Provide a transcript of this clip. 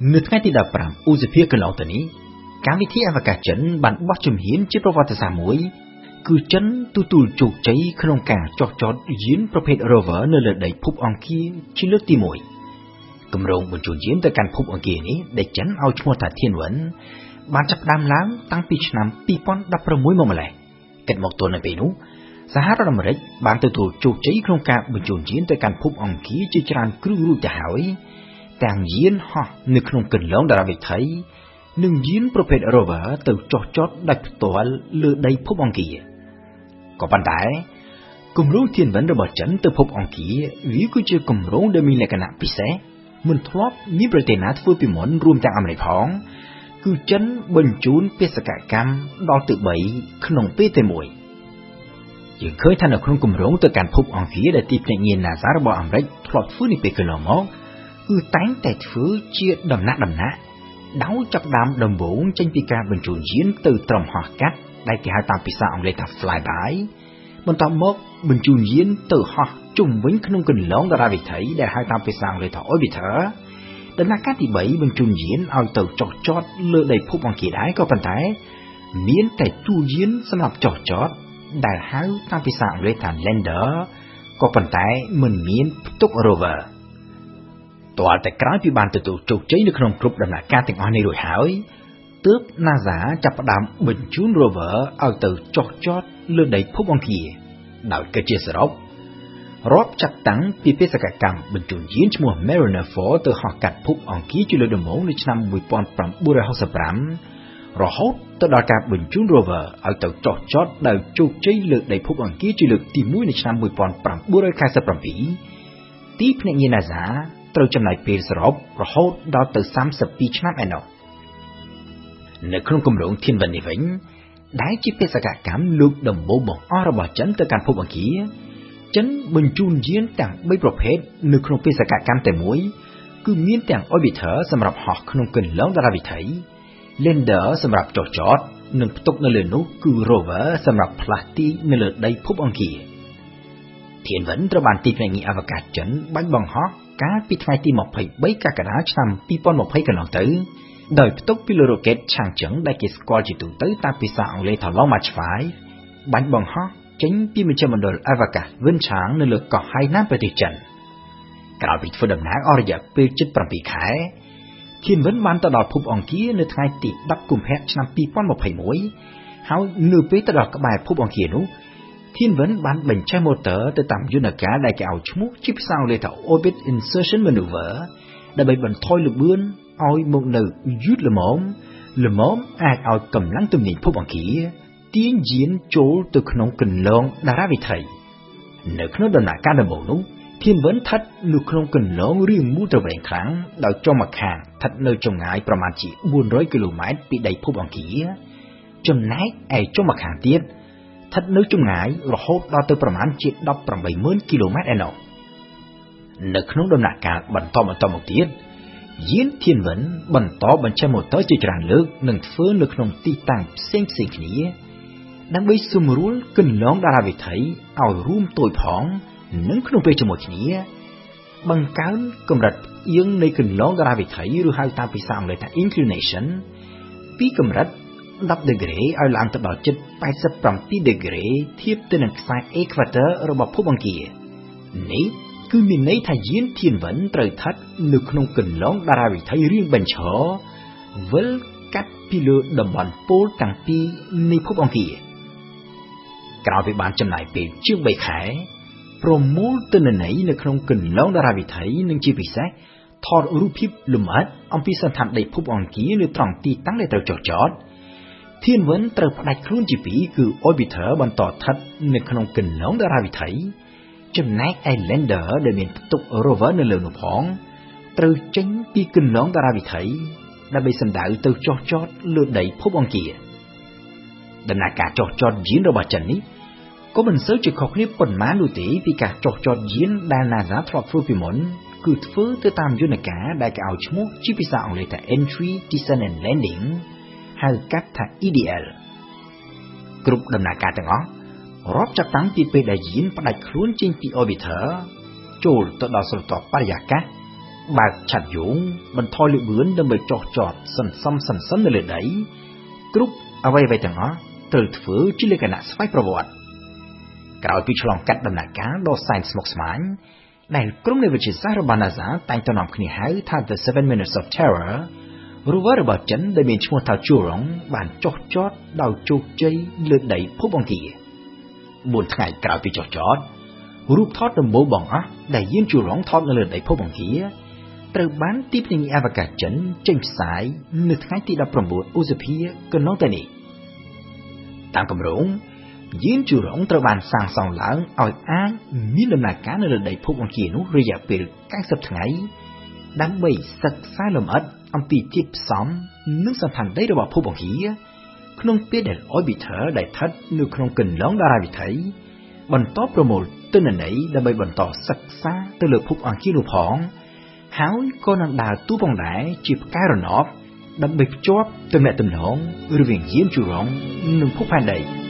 នៅថ្ងៃទី15ឧសភាកន្លងទៅនេះកម្មវិធីអវកាសចិនបានបោះជំហានជាប្រវត្តិសាស្ត្រមួយ គឺចិនទទួលជោគជ័យក្នុងការចោះចតយានប្រភេទ Rover នៅលើដីភពអង្គារជាលើកទី1គម្រោងបញ្ជូនយានទៅកាន់ភពអង្គារនេះដែលចិនឲ្យឈ្មោះថាធានវិនបានចាប់ផ្ដើមឡើងតាំងពីឆ្នាំ2016មកម្លេះគិតមកទល់នៅពេលនោះសហរដ្ឋអាមេរិកបានទទួលជោគជ័យក្នុងការបញ្ជូនយានទៅកាន់ភពអង្គារជាច្រើនគ្រឿងរួចទៅហើយ ទាំងយានហោះនៅក្នុងគន្លងតារាវិថីនិងយានប្រភេទ Rover ទៅចុះចតដោយផ្ទាល់លើដីភពអង្គារក៏ប៉ុន្តែគម្រោងធានវិនរបស់ចិនទៅភពអង្គារវាគឺជាគម្រោងដែលមានលក្ខណៈពិសេសមិនធ្លាប់មានប្រទេសណាធ្វើពីមុនរួមទាំងអាមេរិកផងគឺចិនបញ្ជូនបេសកកម្មដល់ទៅ3ក្នុងពេលតែមួយយើងឃើញថានៅក្នុងគម្រោងទៅកាន់ភពអង្គារដែលទីភ្នាក់ងារ NASA របស់អាមេរិកធ្លាប់ធ្វើនេះពេលកន្លងមក គឺតែងតែធ្វើជាដំណាក់ដំណាក់ដោយចាប់ដើមដំបូងចេញពីការបញ្ជូនយានទៅត្រឹមហោះកាត់ដែលគេហៅតាមភាសាអង់គ្លេសថា flyby បន្ទាប់មកបញ្ជូនយានទៅហោះជុំវិញក្នុងគន្លងតារាវិថីដែលហៅតាមភាសាអង់គ្លេសថា orbiter ដំណាក់កាលទី3បញ្ជូនយានឲ្យទៅចុះចតលើដីភពអង្គារដែរក៏ប៉ុន្តែ មានតែទួលយានសម្រាប់ចុះចតដែលហៅតាមភាសាអង់គ្លេសថា lander ក៏ប៉ុន្តែមិនមានផ្ទុក rover ទាល់តែក្រោយពីបានទទួលជោគជ័យនៅក្នុងគ្រប់ដំណាក់កាលទាំងអស់នេះរួចហើយទើប NASA ចាប់ផ្ដើមបញ្ជូន rover ឲ្យទៅចុះចតលើដីភពអង្គារដោយគិតជាសរុបរាប់ចាប់តាំងពីបេសកកម្មបញ្ជូនយានឈ្មោះ Mariner 4ទៅហោះកាត់ភពអង្គារជាលើកដំបូងនៅឆ្នាំ1965រហូតទៅដល់ការបញ្ជូន rover ឲ្យទៅចុះចតដោយជោគជ័យលើដីភពអង្គារជាលើកទី1នៅឆ្នាំ1997ទីភ្នាក់ងារ NASA ត្រូវចំណាយពេលសរុបរហូតដល់ទៅ32ឆ្នាំឯណោះនៅក្នុងគម្រោងធានវណ្ណនេះវិញដែលជាបេសកកម្មលើកដំបូងបង្អស់របស់ចិនទៅកាន់ភពអង្គារចិនបញ្ជូនយានទាំង3ប្រភេទនៅក្នុងបេសកកម្មតែមួយ គឺមានទាំង orbiter សម្រាប់ហោះក្នុងគន្លងតារាវិថី lander សម្រាប់ចុះចតនិងផ្ទុកនៅលើនោះគឺ rover សម្រាប់ផ្លាស់ទីនៅលើដីភពអង្គារធានវិនត្រូវបានទីភ្នាក់ងារអវកាសចិនបាញ់បង្ហោះ កាលពីថ្ងៃទី23កក្កដាឆ្នាំ2020កន្លងទៅដោយផ្ទុកពីលើរ៉ុកេតឆាងជឹងដែលគេស្គាល់ជាទូទៅតាមភាសាអង់គ្លេសថា Long March 5បាញ់បង្ហោះចេញពីមជ្ឈមណ្ឌលអវកាសវិនឆាងនៅលើកោះហៃណានប្រទេសចិនក្រោយពីធ្វើដំណើរអស់រយៈពេលជិត7ខែធានវិនបានទៅដល់ភពអង្គារនៅថ្ងៃទី10កុម្ភៈឆ្នាំ2021ហើយនៅពេលទៅដល់ក្បែរភពអង្គារនោះ ធានវិនបានបញ្ចេញម៉ូទ័រទៅតាមយន្តការដែលគេឲ្យឈ្មោះជាភាសាអង់គ្លេសថា Orbit Insertion Maneuver ដើម្បីបន្ថយល្បឿនឲ្យមកនៅយឺតល្មមល្មមអាចឲ្យកម្លាំងទំនាញភពអង្គារទាញយានចូលទៅក្នុងគន្លងតារាវិថីនៅក្នុងដំណាក់កាលដំបូងនោះធានវិនស្ថិតនៅក្នុងគន្លងរាងមូលទៅវែងខ្លាំងដោយចុងម្ខាងស្ថិតនៅចម្ងាយប្រមាណជា400គីឡូម៉ែត្រពីដីភពអង្គារចំណែកឯចុងម្ខាងទៀត ស្ថិតនៅចម្ងាយរហូតដល់ទៅប្រមាណជា180,000គីឡូម៉ែត្រឯណោះនៅក្នុងដំណាក់កាលបន្តបន្តមកទៀតយានធានវិនបន្តបញ្ចេញម៉ូទ័រជាច្រើនលើកនិងធ្វើនៅក្នុងទីតាំងផ្សេងផ្សេងគ្នាដើម្បីសម្រួលគន្លងតារាវិថីឲ្យរួមតូចផងនិងក្នុងពេលជាមួយគ្នា បង្កើនកម្រិតផ្អៀងនៃគន្លងតារាវិថីឬហៅតាមភាសាអង់គ្លេសថា inclination ពីកម្រិត 10ដឺក្រេឲ្យឡើងទៅដល់ជិត87ដឺក្រេធៀបទៅនឹងខ្សែ equator របស់ភពអង្គារនេះគឺមានន័យថាយានធានវិនត្រូវស្ថិតនៅក្នុងគន្លងតារាវិថីរៀងបញ្ឈរវិលកាត់ពីលើតំបន់ពោលទាំងពីរនៃភពអង្គារក្រោយពីបានចំណាយពេលជាង3ខែប្រមូលទិន្នន័យនៅក្នុងគន្លងតារាវិថីនិងជាពិសេសថតរូបភាពលម្អិតអំពីសន្តានដីភពអង្គារនៅត្រង់ទីតាំងដែលត្រូវចុះចត ធានវិនត្រូវផ្ដាច់ខ្លួនជាពីរគឺ orbiter បន្តស្ថិតនៅក្នុងគន្លងតារាវិថីចំណែកឯ lander ដែលមានផ្ទុក rover នៅលើនោះផងត្រូវចេញពីគន្លងតារាវិថីដើម្បីសម្ដៅទៅចុះចតលើដីភពអង្គារដំណើរការចុះចតយានរបស់ចិននេះក៏មិនសូវជាខុសគ្នាប៉ុន្មាននោះទេពីការចុះចតយានដែល NASA ធ្លាប់ធ្វើពីមុនគឺធ្វើទៅតាមយន្តការដែលគេឲ្យឈ្មោះជាភាសាអង់គ្លេសថា Entry Descent and Landing ហៅកាត់ថា EDL គ្រប់ដំណើរការទាំងអស់រាប់ចាប់តាំងពីពេលដែលយានផ្ដាច់ខ្លួនចេញពី orbiter ចូលទៅដល់ស្រទាប់បរិយាកាសបើកឆាត់យងបន្ថយលឿនដើម្បីចោះចតសន្សំសន្សំនៅលើដីគ្រប់អ្វីៗទាំងអស់ត្រូវធ្វើជាលក្ខណៈស្វ័យប្រវត្តិក្រោយពីឆ្លងកាត់ដំណាក់កាលដ៏សែនស្មុគស្មាញដែលក្រុមនៃវិទ្យាសាស្ត្ររបស់ NASA តែងតែនាំគ្នាហៅថា The 7 Minutes of Terror រូវរបស់ចិនដែលមានឈ្មោះថា Churong បានចុះចតដោយជោគជ័យលើដីភពអង្គារ4ថ្ងៃក្រោយពីចុះចតរូបថតដំបូងបងអស់ដែលយាន Churong ថតនៅលើដីភពអង្គារត្រូវបានទីភ្នាក់ងារអវកាសចិនចេញផ្សាយនៅថ្ងៃទី19ឧសភាកន្លងទៅនេះតាមគម្រោងយានជូរងត្រូវបានសាងសង់ឡើងឲ្យអាចមានដំណើរការនៅលើដីភពអង្គារនោះរយៈពេល90ថ្ងៃ ដើម្បីសិក្សាលម្អិតអំពីធាតុផ្សំនិងសណ្ឋានដីរបស់ភពអង្គារក្នុងពេលដែល orbiter ដែលស្ថិតនៅក្នុងកន្លងតារាវិថីបន្តប្រមូលទិន្នន័យដើម្បីបន្តសិក្សាទៅលើភពអង្គារនោះផងហើយក៏នឹងដើរតួផងដែរជាផ្កាយរណបដើម្បីភ្ជាប់ទំនាក់ទំនងរវាងយានជូរងនិងភពផែនដី។